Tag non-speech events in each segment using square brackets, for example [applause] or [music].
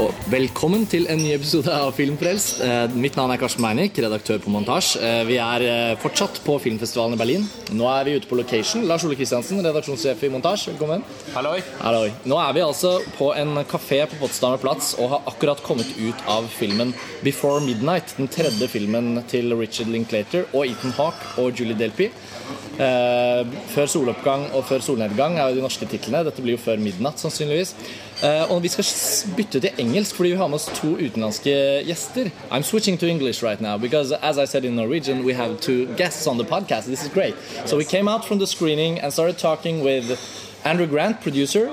Og velkommen til en ny episode av Filmfrelst. Eh, Mitt navn er Karsten Meinick, redaktør på Montasj. Eh, Vi er eh, fortsatt på filmfestivalen i Berlin. Nå er vi ute på location. Lars Ole Kristiansen, redaksjonssjef i Montasj, velkommen. Halloi. Halloi. Nå er vi altså på en kafé på Potsdamer Plats og har akkurat kommet ut av filmen Before Midnight, den tredje filmen til Richard Linklater og Ethan Hawke og Julie Delpy. Eh, før soloppgang og før solnedgang er jo de norske titlene. Dette blir jo før midnatt, sannsynligvis. Eh, og vi skal bytte til engelsk fordi vi har med oss to utenlandske gjester. I'm switching to English right now because, as I said in Norwegian, we have two guests on the podcast. This is great. So we came out from the screening and started talking with Andrew Grant, producer.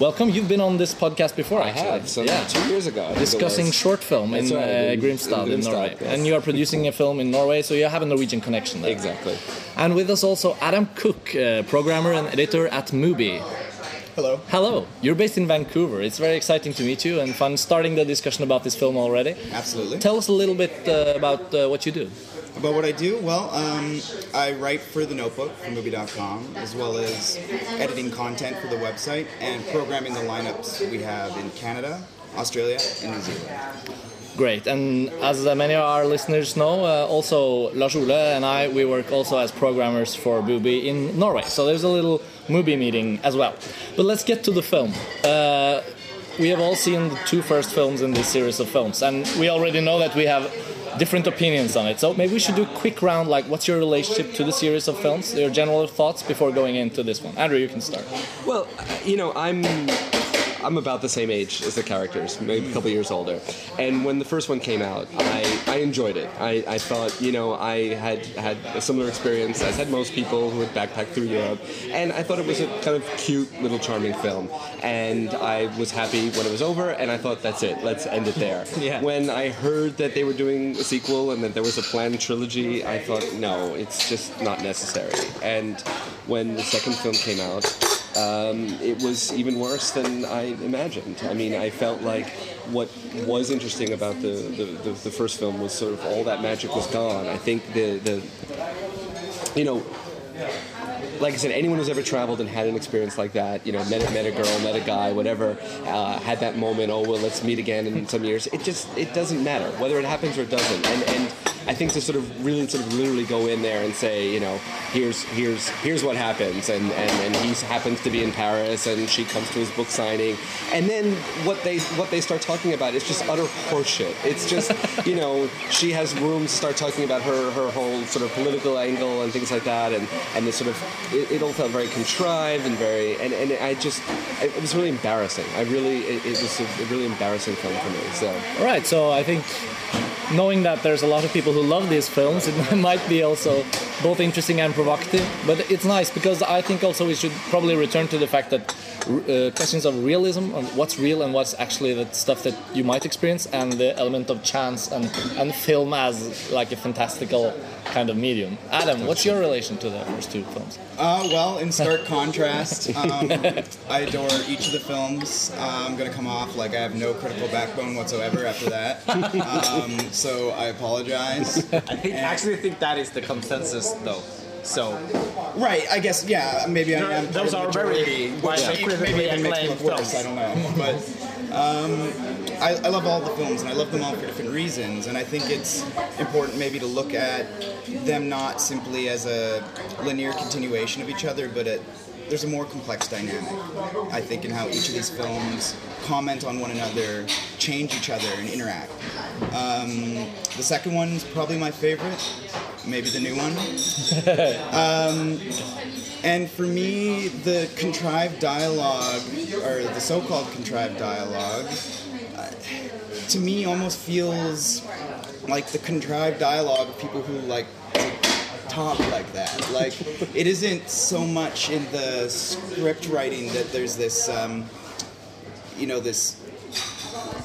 Welcome. You've been on this podcast before, I actually. have. So yeah. two years ago. Discussing short film in, right, uh, Grimstad in in, Norway, yes. and you are producing a film in Norway, so you have a Norwegian connection there. Exactly. And with us also Adam Cook, uh, programmer and editor at Mubi. Hello. Hello, you're based in Vancouver. It's very exciting to meet you and fun starting the discussion about this film already. Absolutely. Tell us a little bit uh, about uh, what you do. About what I do? Well, um, I write for The Notebook for Mubi.com, as well as editing content for the website and programming the lineups we have in Canada, Australia, and New Zealand. Great, and as uh, many of our listeners know, uh, also Lars Ole and I, we work also as programmers for Mubi in Norway. So there's a little Mubi meeting as well. But let's get to the film. Uh, we have all seen the two first films in this series of films, and we already know that we have different opinions on it. So maybe we should do a quick round. Like, what's your relationship to the series of films? Your general thoughts before going into this one. Andrew, you can start. Well, uh, you know, I'm I'm about the same age as the characters, maybe a couple years older. And when the first one came out, I, I enjoyed it. I, I thought, you know, I had had a similar experience as had most people who had backpacked through Europe, and I thought it was a kind of cute little charming film. And I was happy when it was over, and I thought that's it. Let's end it there. [laughs] Yeah. When I heard that they were doing a sequel and that there was a planned trilogy, I thought, no, it's just not necessary. And when the second film came out, um, it was even worse than I imagined. I mean, I felt like what was interesting about the, the, the, the first film was sort of all that magic was gone. I think the, the you know, like I said, anyone who's ever traveled and had an experience like that, you know, met a, met a girl, met a guy, whatever, uh, had that moment. Oh well, let's meet again in some years. It just it doesn't matter whether it happens or it doesn't. And and I think to sort of really sort of literally go in there and say, you know, here's here's here's what happens, and and and he happens to be in Paris, and she comes to his book signing, and then what they what they start talking about is just utter horseshit. It's just [laughs] you know she has rooms to start talking about her her whole sort of political angle and things like that, and and this sort of it, it all felt very contrived and very and, and I just it, was really embarrassing. I really it, it was a, a really embarrassing film for me. So All right, so I think knowing that there's a lot of people who love these films, [laughs] it might be also both interesting and provocative. But it's nice because I think also we should probably return to the fact that uh, questions of realism, on what's real and what's actually the stuff that you might experience, and the element of chance and and film as like a fantastical kind of medium. Adam, what's your relation to the first two films? Uh, well, in stark [laughs] contrast, um, I adore each of the films. Uh, I'm going to come off like I have no critical backbone whatsoever after that. [laughs] Um, so I apologize. I think actually think that is the consensus though. So Right, I guess, yeah, maybe I Those am. are of the very which critically maybe even makes me look worse, films. I don't know. But um, I, I love all the films, and I love them all for different reasons, and I think it's important maybe to look at them not simply as a linear continuation of each other, but at, there's a more complex dynamic, I think, in how each of these films comment on one another, change each other, and interact. Um, the second one's probably my favorite, maybe the new one. [laughs] And for me, the contrived dialogue, or the so-called contrived dialogue, uh, to me almost feels like the contrived dialogue of people who like to talk like that. Like [laughs] it isn't so much in the script writing that there's this, um, you know, this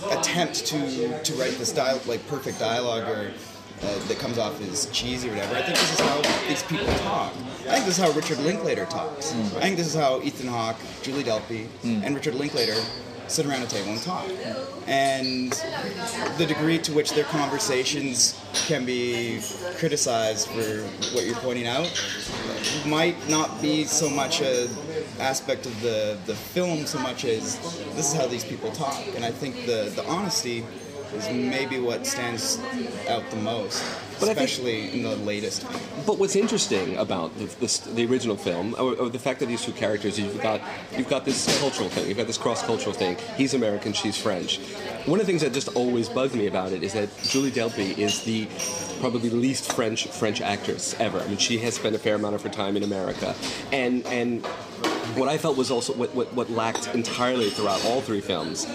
attempt to to write this dialogue like perfect dialogue or uh, that comes off as cheesy or whatever. I think this is how these people talk. I think this is how Richard Linklater talks. I think this is how Ethan Hawke, Julie Delpy, and Richard Linklater sit around a table and talk. And the degree to which their conversations can be criticized for what you're pointing out might not be so much a aspect of the the film so much as this is how these people talk, and I think the the honesty is maybe what stands out the most, But I think- especially in the latest. But what's interesting about the, this, the original film, or, or the fact that these two characters, you've got you've got this cultural thing, you've got this cross-cultural thing. He's American, she's French. One of the things that just always bugged me about it is that Julie Delpy is the probably least French French actress ever. I mean, she has spent a fair amount of her time in America, and and what I felt was also what, what, what lacked entirely throughout all three films,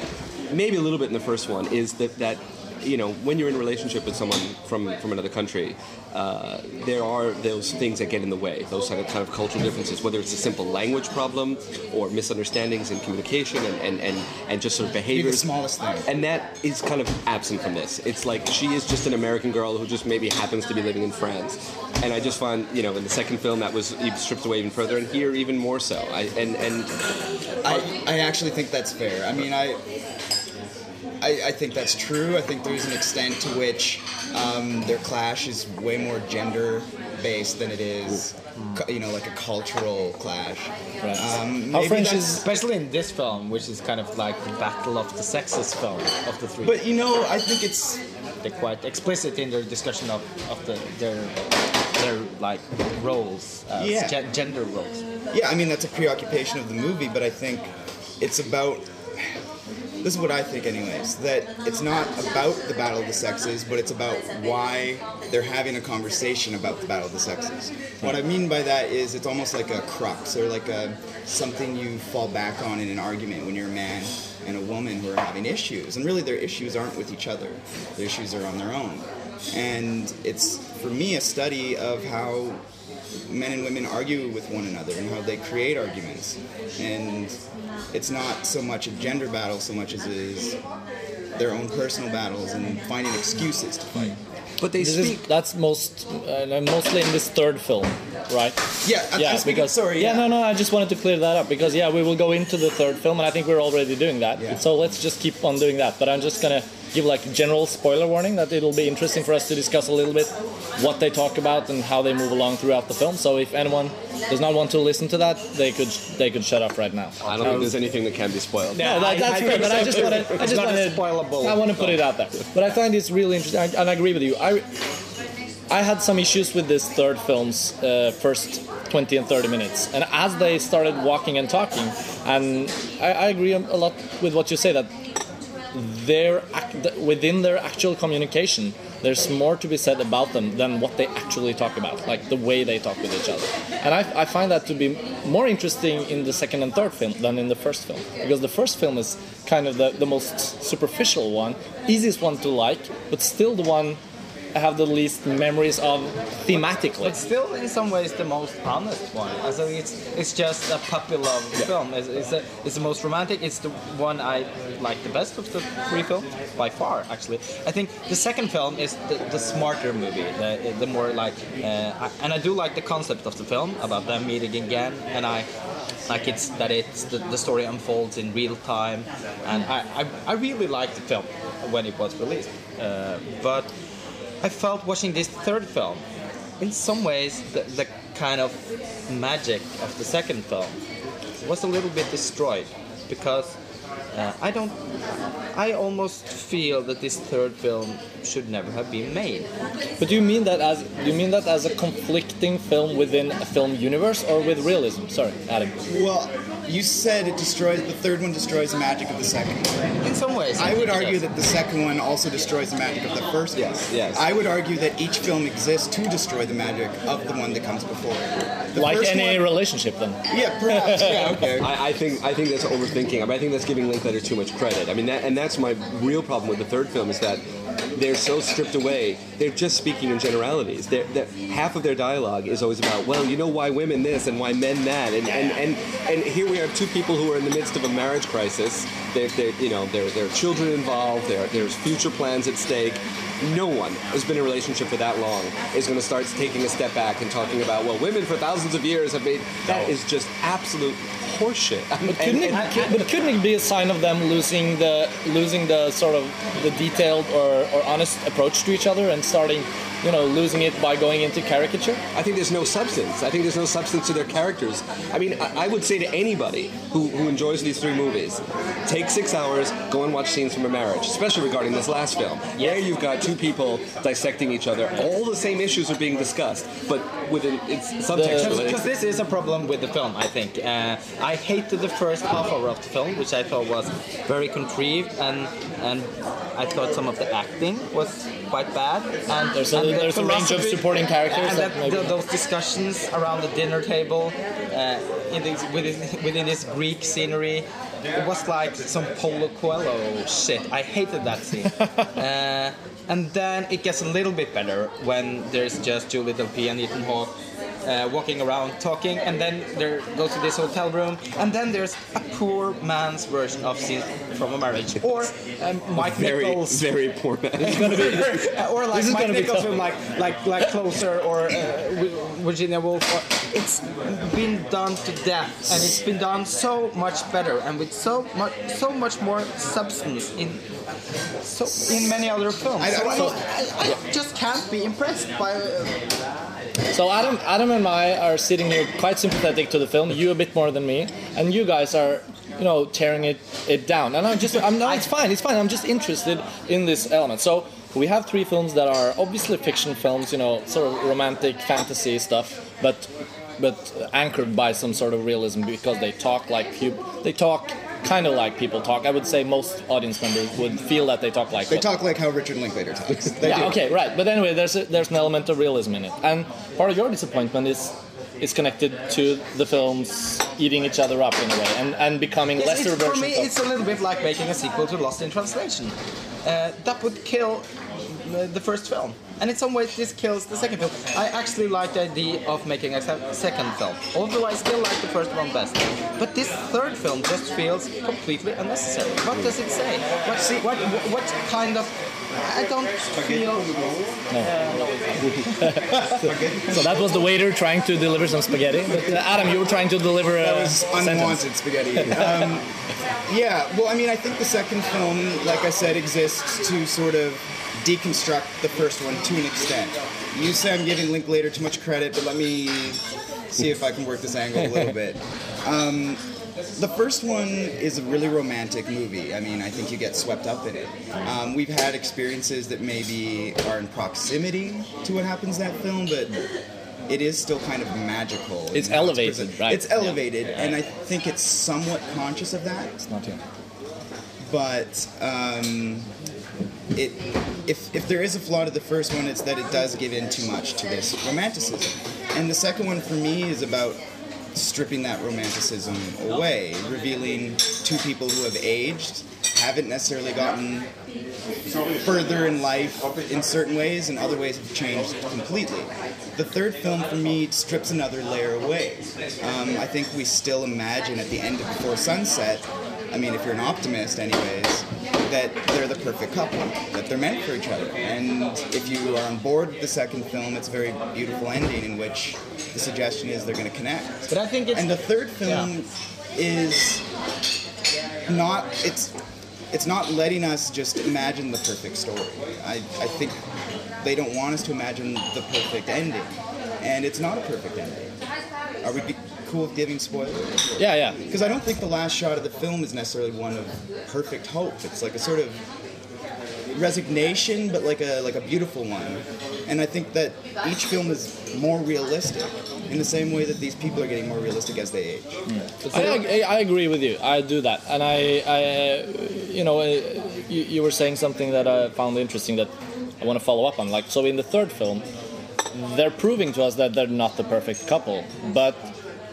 maybe a little bit in the first one, is that that you know when you're in a relationship with someone from from another country, uh, there are those things that get in the way, those kind of kind of cultural differences, whether it's a simple language problem or misunderstandings in communication and and, and, and just sort of Be behaviors. the smallest thing. And that is kind of absent from this. It's like she is just an American girl who just maybe happens to be living in France. And I just find, you know, in the second film that was stripped away even further, and here even more so. I, and and I, I actually think that's fair. I mean, I, I, I think that's true. I think there's an extent to which um, their clash is way more gender based than it is, cu- you know, like a cultural clash. Right. Um, How French is Especially in this film, which is kind of like the battle of the sexes film of the three. But you know, I think it's they're quite explicit in their discussion of, of the, their their like roles, uh, Yeah. gen- gender roles. Yeah, I mean that's a preoccupation of the movie, but I think it's about. This is what I think, anyways. That it's not about the battle of the sexes, but it's about why they're having a conversation about the battle of the sexes. What I mean by that is it's almost like a crux or like a something you fall back on in an argument when you're a man and a woman who are having issues, and really their issues aren't with each other. Their issues are on their own, and it's for me a study of how men and women argue with one another and how they create arguments. And it's not so much a gender battle so much as it is their own personal battles and finding excuses to fight. But they This speak. is, that's most uh, mostly in this third film, right? Yeah, I'm, yeah, speaking, because sorry, yeah, yeah. no, no, I just wanted to clear that up because yeah, we will go into the third film, and I think we're already doing that. Yeah. So let's just keep on doing that. But I'm just gonna give like a general spoiler warning that it'll be interesting for us to discuss a little bit what they talk about and how they move along throughout the film. So if anyone does not want to listen to that, they could they could shut up right now. I don't think there's anything that can be spoiled. No, that, that's fair, but I just want to. I just not want a to. spoilable I want to put it out there. But I find it's really interesting, I- and I agree with you. I I had some issues with this third film's uh, first 20 and 30 minutes, and as they started walking and talking, and I, I agree a lot with what you say that their act, within their actual communication, there's more to be said about them than what they actually talk about, like the way they talk with each other. And I, I find that to be more interesting in the second and third film than in the first film, because the first film is kind of the, the most superficial one, easiest one to like, but still the one I have the least memories of thematically. It's still in some ways the most honest one. Also, it's it's just a puppy love film. It's, it's, a, it's the most romantic. It's the one I like the best of the three films by far. Actually, I think the second film is the, the smarter movie. The, the more like, uh, I, and I do like the concept of the film about them meeting again. And I like it's that it's the, the story unfolds in real time. And I, I, I really liked the film when it was released. Uh, but I felt watching this third film, in some ways, the, the kind of magic of the second film was a little bit destroyed because uh, I don't. I almost feel that this third film should never have been made. But do you mean that as do you mean that as a conflicting film within a film universe or with realism? Sorry, Adam. Well, you said it destroys the third one destroys the magic of the second one. In some ways, I think would argue does. that the second one also destroys the magic of the first Yes, one. yes. I would argue that each film exists to destroy the magic of the one that comes before it. The Like any one- relationship, then. Yeah, perhaps. [laughs] Yeah, okay. I, I think I think that's overthinking. I, mean, I think that's giving Linklater too much credit. I mean, that, and that's my real problem with the third film is that they're so stripped away. They're just speaking in generalities. They're, they're, half of their dialogue is always about, well, you know why women this and why men that, and and, and, and here we have two people who are in the midst of a marriage crisis. They're, they're you know there there are children involved. There there's future plans at stake. No one who's been in a relationship for that long is going to start taking a step back and talking about, well, women for thousands of years have made. That is just absolute horseshit. But couldn't, it, could- but couldn't it be a sign of them losing the losing the sort of the detailed or, or honest approach to each other and starting you know, losing it by going into caricature? I think there's no substance. I think there's no substance to their characters. I mean, I, I would say to anybody who, who enjoys these three movies, take six hours, go and watch scenes from a marriage, especially regarding this last film. Yeah, you've got two people dissecting each other. All the same issues are being discussed, but within it's subtextually. Because this is a problem with the film, I think. Uh, I hated the first half hour of the film, which I thought was very contrived, and and I thought some of the acting was quite bad. And There's a- and there's a range of supporting characters and that that- th- those discussions around the dinner table, uh, in this, within, within this Greek scenery. It was like some Paulo Coelho shit. I hated that scene. [laughs] uh, and then it gets a little bit better when there's just Julie Delpy and Ethan Hawke uh, walking around talking, and then they go to this hotel room, and then there's a poor man's version of Scene from a Marriage, or um, Mike very, Nichols, very poor man. [laughs] or like This is Mike gonna Nichols tough. film, like like like Closer or uh, Virginia Woolf. Or, it's been done to death, and it's been done so much better, and with so much so much more substance in so in many other films. I- I so don't I. I, I just can't be impressed by. Uh, So Adam, Adam and I are sitting here quite sympathetic to the film. You a bit more than me, and you guys are, you know, tearing it, it down. And I'm just, I'm no, it's fine, it's fine. I'm just interested in this element. So we have three films that are obviously fiction films, you know, sort of romantic fantasy stuff, but but anchored by some sort of realism because they talk like they talk kind of like people talk. I would say most audience members would feel that they talk like They what- talk like how Richard Linklater talks. [laughs] They yeah, do. okay, right. But anyway, there's a, there's an element of realism in it, and part of your disappointment is is connected to the films eating each other up in a way and, and becoming It's- lesser it's- for me, of. it's a little bit like making a sequel to Lost in Translation. Uh, that would kill the, the first film, and in some ways, this kills the second film. I actually like the idea of making a second film, although I still like the first one best. But this third film just feels completely unnecessary. What does it say? What, what, what kind of? I don't feel. No. [laughs] so that was the waiter trying to deliver some spaghetti. But uh, Adam, you were trying to deliver a That was sentence. unwanted spaghetti. Um, yeah, well, I mean, I think the second film, like I said, exists to sort of deconstruct the first one to an extent. You say I'm giving Linklater too much credit, but let me see if I can work this angle a little [laughs] bit. Um, the first one is a really romantic movie. I mean, I think you get swept up in it. Um, we've had experiences that maybe are in proximity to what happens in that film, but it is still kind of magical. It's elevated, presented. right. It's elevated, and I think it's somewhat conscious of that. It's not you. But um, it, if if there is a flaw to the first one, it's that it does give in too much to this romanticism, and the second one for me is about stripping that romanticism away, revealing two people who have aged, haven't necessarily gotten further in life in certain ways, and other ways have changed completely. The third film for me strips another layer away. Um, I think we still imagine at the end of Before Sunset, I mean, if you're an optimist, anyways, that they're the perfect couple, that they're meant for each other. And if you are on board with the second film, it's a very beautiful ending in which the suggestion is they're going to connect. But I think it's And the third film is not it's it's not letting us just imagine the perfect story. I, I think they don't want us to imagine the perfect ending. And it's not a perfect ending. Are we be cool with giving spoilers? Yeah, yeah. Because I don't think the last shot of the film is necessarily one of perfect hope. It's like a sort of resignation, but like a like a beautiful one. And I think that each film is more realistic in the same way that these people are getting more realistic as they age. Hmm. I, I, I agree with you. I do that, and I, I you know, you, you were saying something that I found interesting that I want to follow up on. Like, so in the third film, they're proving to us that they're not the perfect couple, but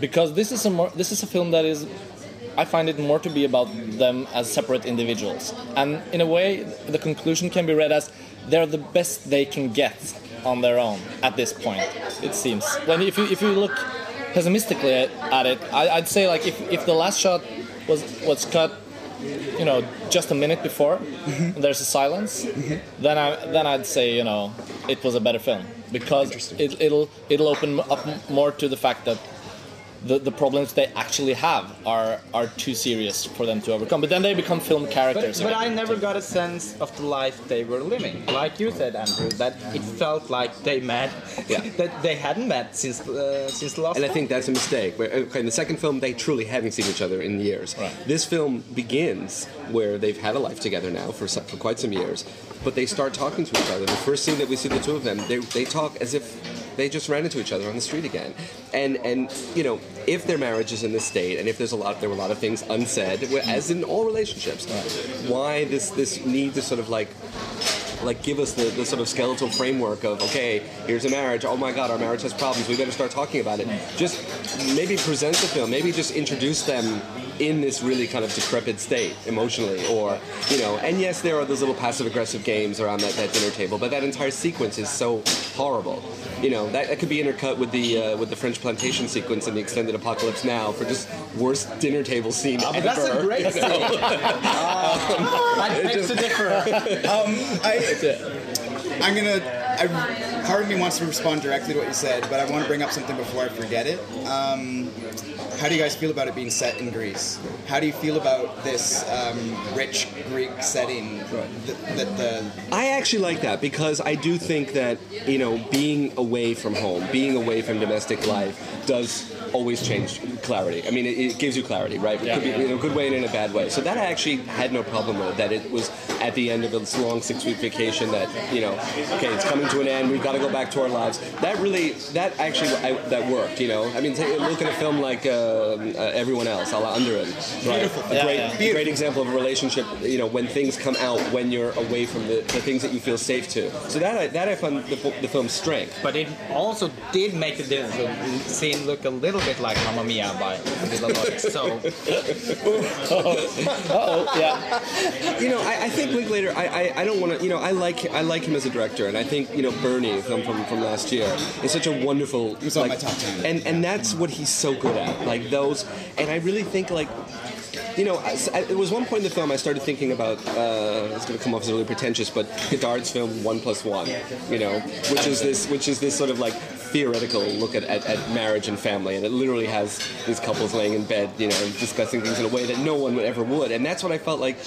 because this is a more, this is a film that is. I find it more to be about them as separate individuals, and in a way, the conclusion can be read as they're the best they can get on their own at this point. It seems. When if you if you look pessimistically at, at it, I, I'd say like if, if the last shot was was cut, you know, just a minute before, and there's a silence, mm-hmm. then I then I'd say you know it was a better film because it, it'll it'll open up more to the fact that the, the problems they actually have are are too serious for them to overcome. But then they become film characters. but I never got a sense of the life they were living. Like you said, Andrew, that it felt like they met, Yeah. [laughs] that they hadn't met since uh, since the last. And I think that's a mistake. Where- Okay, in the second film, they truly haven't seen each other in years. Right. This film begins where they've had a life together now for, some, for quite some years, but they start talking to each other. The first scene that we see the two of them, they, they talk as if they just ran into each other on the street again. And and you know, if their marriage is in this state, and if there's a lot, there were a lot of things unsaid, as in all relationships, why this this need to sort of like like give us the, the sort of skeletal framework of okay here's a marriage. Oh my god our marriage has problems. We better start talking about it. Just maybe present the film. Maybe just introduce them in this really kind of decrepit state emotionally or you know and yes there are those little passive aggressive games around that, that dinner table but that entire sequence is so horrible you know that, that could be intercut with the uh, with the French plantation sequence in the extended apocalypse now for just worst dinner table scene But ever that's a great [laughs] scene. I beg to differ. Um, I, I'm gonna. I, part of me wants to respond directly to what you said, but I want to bring up something before I forget it. Um, how do you guys feel about it being set in Greece? How do you feel about this um, rich Greek setting that, that the I actually like that because I do think that you know being away from home, being away from domestic life, does always change clarity. I mean, it, it gives you clarity, right? It could be in a good way and in a bad way. So that I actually had no problem with. That it was at the end of this long six-week vacation that you know, okay, it's coming to an end. We've got to go back to our lives. That really, that actually, I, that worked. You know, I mean, take, look at a film like uh, uh, Everyone Else, Alle Anderen. Right? A Yeah, great, yeah. a great example of a relationship. You know, when things come out when you're away from the, the things that you feel safe to. So that I, that I found the, the film's strength. But it also did make the. The scene look a little bit like Mamma Mia by Villa Lodge. [laughs] So oh yeah. You know, I, I think Linklater. I, I, I don't want to. You know, I like I like him as a director, and I think you know Bernie from from, from last year is such a wonderful. was on like, my top 10. And and that's what he's so good at. Like those, and I really think like. You know, I, I, there was one point in the film I started thinking about. Uh, it's going to come off as really pretentious, but Godard's film One Plus One. You know, which is this, which is this sort of like theoretical look at, at, at marriage and family, and it literally has these couples laying in bed, you know, discussing things in a way that no one would ever would, and that's what I felt like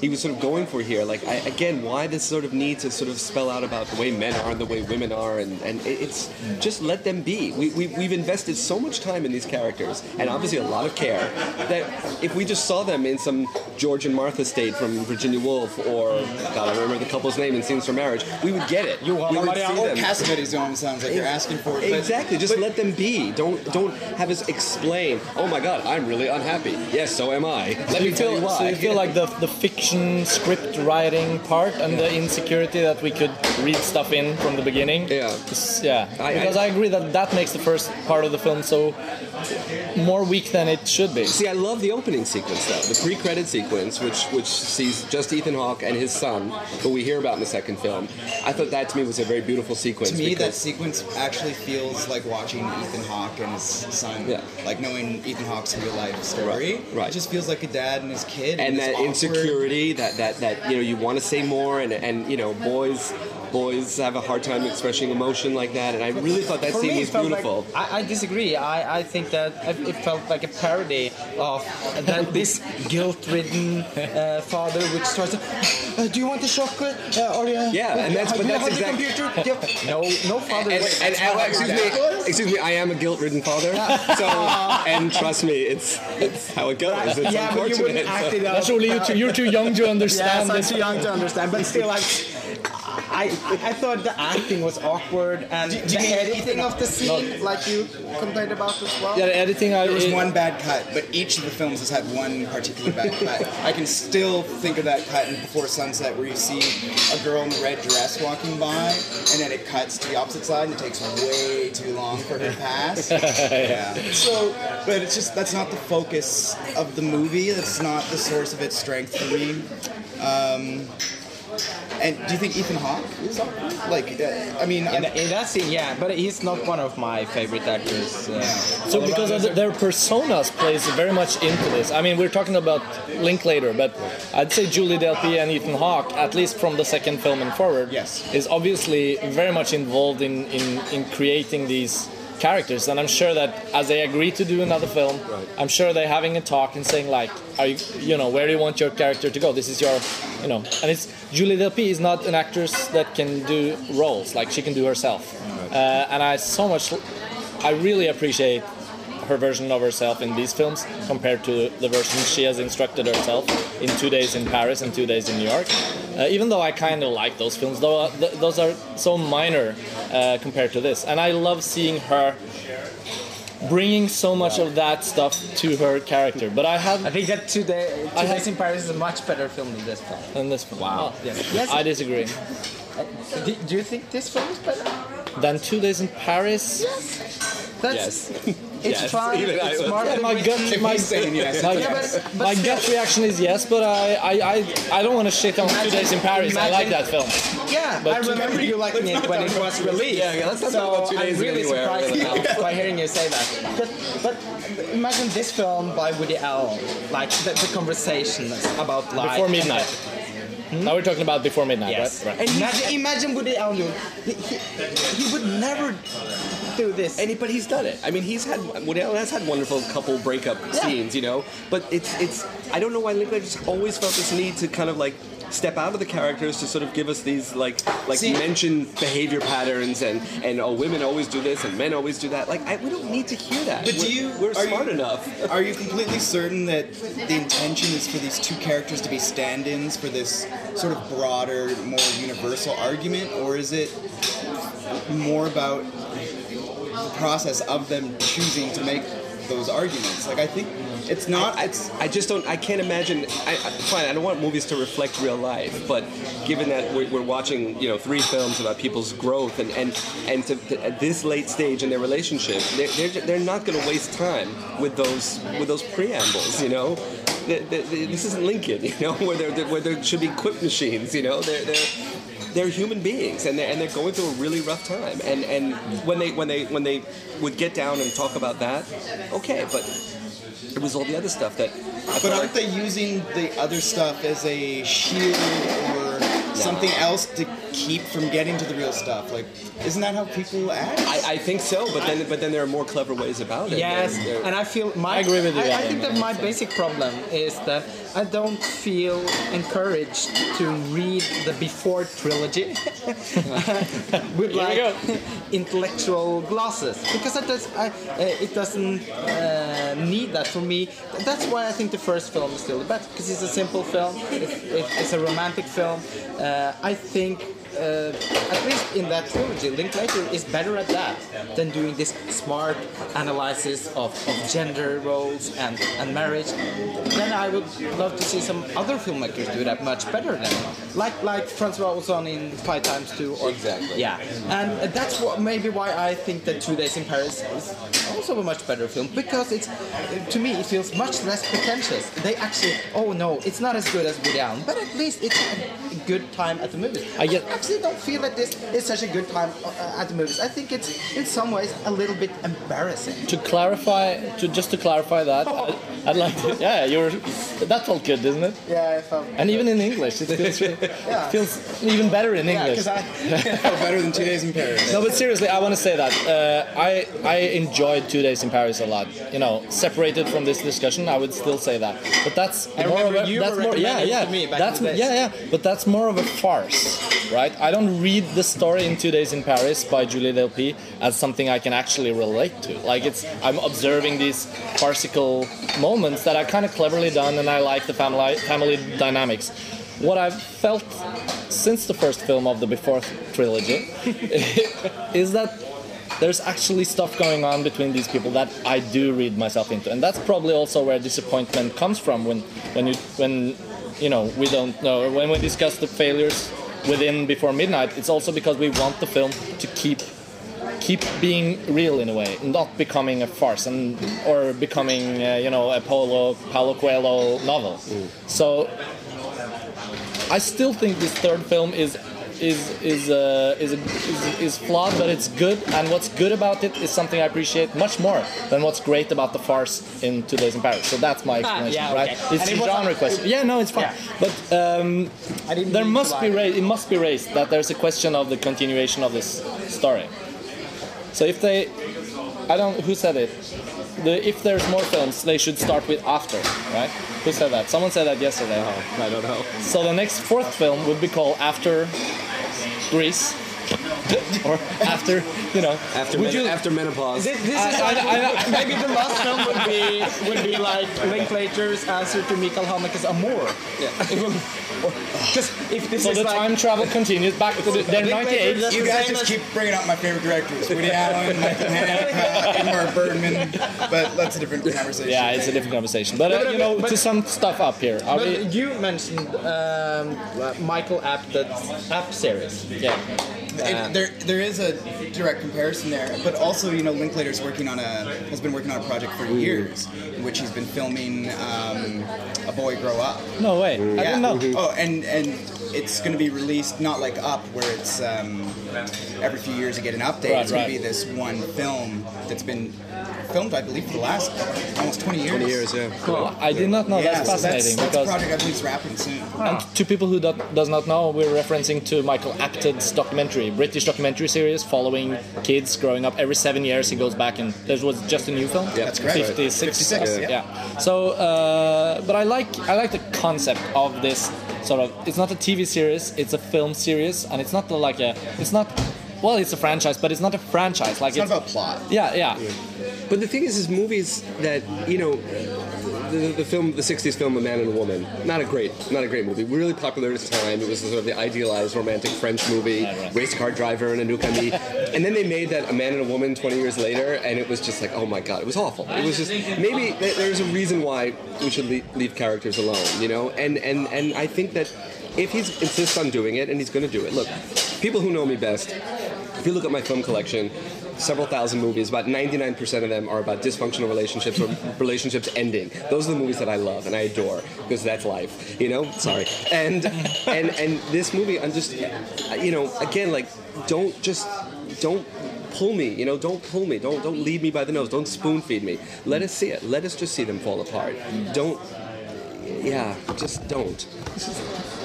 he was sort of going for here. Like, I, again, why this sort of need to sort of spell out about the way men are and the way women are, and, and it's just let them be. We, we, we've invested so much time in these characters, and obviously a lot of care, that if we just saw them in some George and Martha state from Virginia Woolf, or, God, I remember the couple's name in Scenes from Marriage, we would get it. You we would Maria- see or them. Cassavetes almost sounds like you're asking for it. but- Exactly. Just let them be. Don't don't have us explain. Oh my God, I'm really unhappy. Yes, so am I. Let So me you tell feel, you why. so you feel like the, the fiction script writing part and the insecurity that we could read stuff in from the beginning. Yeah. Yeah. I- because I, I- agree that that makes the first part of the film so more weak than it should be. See, I love the opening sequence though, the pre-credit sequence, which which sees just Ethan Hawke and his son, who we hear about in the second film. I thought that to me was a very beautiful sequence. To me, that sequence actually feels like watching Ethan Hawke and his son. Yeah. Like knowing Ethan Hawke's real life story. Right, right. It just feels like a dad and his kid. and this that awkward- insecurity, that, that that you know you want to say more, and and you know boys boys have a hard time expressing emotion like that, and I really thought that For scene me, was beautiful. Like, I, I disagree. I, I think that it it felt like a parody of that [laughs] this guilt-ridden uh, father, which starts. Uh, do you want the chocolate? Uh, or uh, Yeah, and that's- but do you that's have the? Yeah. No, no father. And, would- and, and- well, excuse me, excuse me. I am a guilt-ridden father, so and trust me, it's it's how it goes. It's yeah, but you unfortunate. wouldn't act it out. That's only you too, you're too young to understand. Yes, understand I'm too young to understand, but still, like, I, I thought the acting was awkward and do the you mean editing of the scene, like you complained about as well. Yeah, the editing. I, There was it- one bad cut, but each of the films has had one particular bad cut. I can still think of that cut in Before Sunset where you see a girl in a red dress walking by, and then it cuts to the opposite side, and it takes way too long for her to pass. [laughs] yeah. So, but it's just that's not the focus of the movie. That's not the source of its strength for me. Um, and do you think Ethan Hawke is awkward? Like, uh, I mean, In, I'm- that- in that scene, yeah, but he's not one of my favorite actors. Uh, So because of the, their personas plays very much into this. I mean, we're talking about Linklater, but I'd say Julie Delpy and Ethan Hawke, at least from the second film and forward, Yes. is obviously very much involved in, in, in creating these characters, and I'm sure that as they agree to do another film, Right. I'm sure they're having a talk and saying like, "Are you, you know, where do you want your character to go? This is your, you know." And it's Julie Delpy is not an actress that can do roles like she can do herself, uh, and I so much, I really appreciate her version of herself in these films compared to the version she has instructed herself in Two Days in Paris and Two Days in New York. Uh, even though I kind of like those films, though uh, th- those are so minor uh, compared to this, and I love seeing her bringing so much of that stuff to her character. But I have I think that Today, I Today's have- in Paris is a much better film than this film. in this film. Wow. Yes. Yes. I disagree. Do, do you think this film is better? Than Two Days in Paris. That's, Yes. [laughs] It's Yes, fine. even [laughs] It's would- smart. Yeah, my gut, my, saying yes, my, Yeah, but- but my still- gut reaction is yes, but I, I, I, I don't want to shit on Two Days in Paris. I like that film. Yeah, But- I remember you liking it when it was released. Yeah, yeah, let's not so talk about Two I'm really Anywhere surprised really now [laughs] by hearing you say that. But, but imagine this film by Woody Allen, like the, the conversations about life. Before midnight. Hmm? Now we're talking about before midnight, Yes. right? right. And imagine, imagine Woody Allen. doing- He, he, he would never do this. And he, but he's done it. I mean, he's had Woody Allen has had wonderful couple breakup scenes, you know. But it's it's I don't know why Linklater just always felt this need to kind of like step out of the characters to sort of give us these like like See- mentioned behavior patterns and and oh women always do this and men always do that. Like I, we don't need to hear that. But do We're- you- We're smart you- enough. [laughs] Are you completely certain that the intention is for these two characters to be stand-ins for this sort of broader, more universal argument, or is it more about the process of them choosing to make those arguments? Like, I think it's not. It's I just don't. I can't imagine. I, fine, I don't want movies to reflect real life, but given that we're, we're watching, you know, three films about people's growth and and and to, to- at this late stage in their relationship, they're they're, they're not going to waste time with those with those preambles. You know, They- they- they- this isn't Lincoln. [laughs] You know, where there where there should be quip machines. You know, they're they're they're human beings and they're, and they're going through a really rough time and and when they when they when they would get down and talk about that okay but it was all the other stuff that I but aren't like- they using the other stuff as a shield or something else to keep from getting to the real stuff? Like, isn't that how people act? I, I think so, but then but then there are more clever ways about it. Yes, They're- they're- and I feel my. I agree with you, I, I think that my basic problem is that I don't feel encouraged to read the Before trilogy [laughs] with like intellectual glasses because it does. I, uh, it doesn't uh, need that for me. That's why I think the first film is still the best because it's a simple film. It's, it's a romantic film. Uh, I think. Uh, at least in that trilogy, Linklater is better at that than doing this smart analysis of, of gender roles and, and marriage. Then I would love to see some other filmmakers do that much better than like like Francois Ozon in Five Times Two. Or, Exactly. Yeah, and that's what maybe why I think that Two Days in Paris is also a much better film because it's to me it feels much less pretentious. They actually, oh no, it's not as good as Woody Allen, but at least it's good time at the movies. I get- actually don't feel that this is such a good time uh, at the movies. I think it's in some ways a little bit embarrassing. To clarify, to just to clarify that, [laughs] I- I'd like to. Yeah, you're. That felt good, didn't it? Yeah, I felt. And even in English, it feels, [laughs] Yeah. it feels even better in Yeah, English. because I. [laughs] better than Two Days in Paris. No, but seriously, I want to say that uh, I I enjoyed Two Days in Paris a lot. You know, separated from this discussion, I would still say that. But that's I more of a you that's were more yeah yeah to me back in that's the days. yeah yeah. But that's more of a farce, right? I don't read the story in Two Days in Paris by Julie Delpy as something I can actually relate to. Like it's I'm observing these farcical moments that are kind of cleverly done, and I like the family family dynamics. What I've felt since the first film of the Before trilogy [laughs] is that there's actually stuff going on between these people that I do read myself into, and that's probably also where disappointment comes from when when you when you know we don't know when we discuss the failures within Before Midnight. It's also because we want the film to keep keep being real in a way, not becoming a farce and or becoming uh, you know a Paulo Paulo Coelho novel. So I still think this third film is is is uh, is, is is flawed, but it's good. And what's good about it is something I appreciate much more than what's great about the farce in Two Days in Paris. So that's my [laughs] explanation, yeah, right? okay. It's And a it genre question. Yeah, no, it's fine. Yeah. But um, I didn't there must be raised. It must be raised that there's a question of the continuation of this story. So if they I don't. Who said it? The, if there's more films, they should start with after, right? Who said that? Someone said that yesterday. Oh, I don't know. So the next fourth film would be called After Greece, [laughs] or after, you know. After, would men- you? after menopause. This, this I- is I- like, I- [laughs] maybe the last film would be would be like Linklater's answer to Michael Haneke's Amour. Yeah. Because if this so is the like time travel continues back to the, they're 98. You guys just keep bringing up my favorite directors: Woody [laughs] Allen, Michael Haneke, Ingmar Bergman. But that's a different conversation. Yeah, it's a different conversation. But, uh, but- you know, but- to sum stuff up here, are we? You mentioned um, Michael Apted's Up series. Yeah. It, there, there is a direct comparison there, but also, you know, Linklater's working on a has been working on a project for years, in which he's been filming um, A Boy Grow Up. No way. I didn't know. Oh, and and it's going to be released not like Up, where it's um, every few years you get an update. Right, it's going right. to be this one film that's been filmed, I believe, for the last almost 20 years. 20 years, yeah. Cool. I did not know. Yeah, that's so fascinating that's, that's a because. project I believe is wrapping soon. And to people who do, does not know, we're referencing to Michael Apted's documentary, British documentary series following kids growing up. Every seven years, he goes back and there was just a new film. Yeah, That's correct. 56. 56, yeah. yeah. So, uh, but I like I like the concept of this sort of. It's not a TV series; it's a film series, and it's not like a. It's not. Well, it's a franchise, but it's not a franchise. Like It's not about plot. Yeah, yeah. But the thing is, is movies that you know, the, the film, the '60s film, A Man and a Woman, not a great, not a great movie. Really popular at its time. It was sort of the idealized romantic French movie, race car driver and a new ami. and then they made that A Man and a Woman 20 years later, and it was just like, oh my god, it was awful. It was just maybe there's a reason why we should leave, leave characters alone, you know. And and and I think that if he insists on doing it, and he's going to do it, look, people who know me best if you look at my film collection, several thousand movies, about 99% of them are about dysfunctional relationships or relationships ending. Those are the movies that I love and I adore because that's life, you know? Sorry. And and and this movie, I'm just, you know, again, like, don't just, don't pull me, you know, don't pull me, don't don't lead me by the nose, don't spoon feed me. Let us see it. Let us just see them fall apart. Don't, yeah, just don't.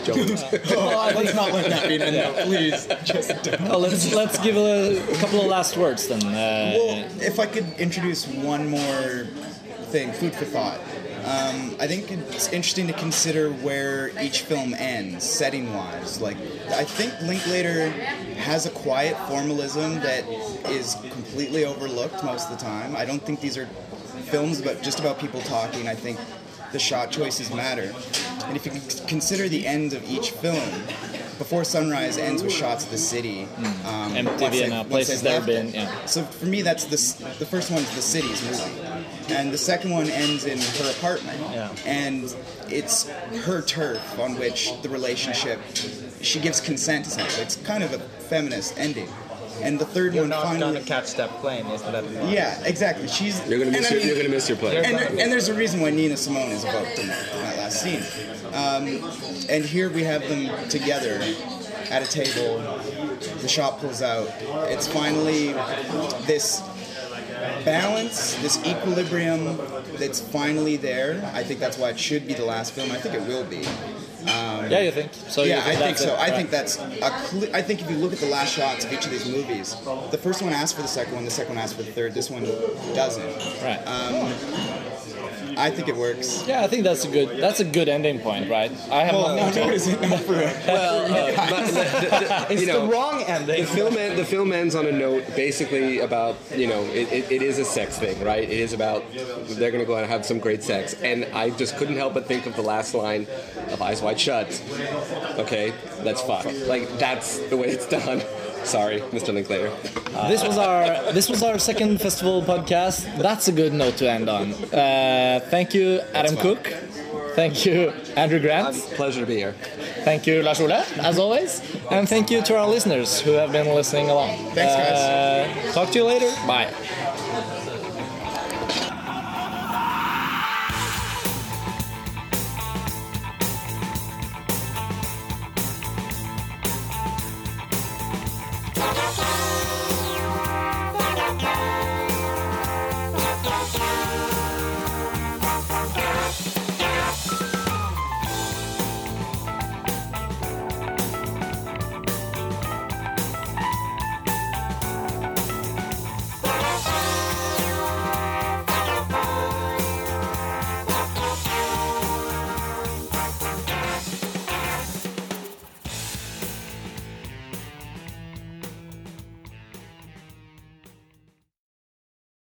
Don't. [laughs] Let's not let that be an end please. Just don't. [laughs] Oh, let's let's give a, couple of last words then. Uh, Well, if I could introduce one more thing, food for thought. Um, I think it's interesting to consider where each film ends, setting-wise. Like, I think Linklater has a quiet formalism that is completely overlooked most of the time. I don't think these are films about just about people talking. I think the shot choices matter. And if you consider the end of each film, Before Sunrise ends with shots of the city. Um, Empty once Vienna, they- once places they've they've been, yeah. So for me, that's the the first one's the city's movie, and the second one ends in her apartment, Yeah. and it's her turf on which the relationship. She gives consent essentially. It's kind of a feminist ending, and the 3rd You're one not finally. gonna catch that plane, is that? Yeah, exactly. She's. You're gonna miss and I your, mean- you're gonna miss your play. and, there, and there's a reason why Nina Simone is evoked in that, in that last scene. Um, and here we have them together at a table. The shot pulls out. It's finally this balance, this equilibrium that's finally there. I think that's why it should be the last film. I think it will be. Um, yeah, you think? So Yeah, I think so. it, I right. think that's a cle I think if you look at the last shots of each of these movies, the first one asks for the second one, the second one asks for the third. This one doesn't. right. Um, I think it works. yeah, I think that's a good that's a good ending point, right? I have Well, not- no, no, is it not for [laughs] uh, But the- the- [laughs] It's know, the wrong ending. The film, en- the film ends on a note basically about, you know, it, it, it is a sex thing, right? It is about they're going to go out and have some great sex. And I just couldn't help but think of the last line of Eyes Wide Shut. Okay, let's fuck. Like, that's the way it's done. Sorry, Mr. Linklater. this was our this was our second festival podcast. That's a good note to end on. Uh, thank you, Adam Cook. Thank you, Andrew Grant. Pleasure to be here. Thank you, Lars Ole, as always. And thank you to our listeners who have been listening along. Thanks, guys. Uh, talk to you later. Bye.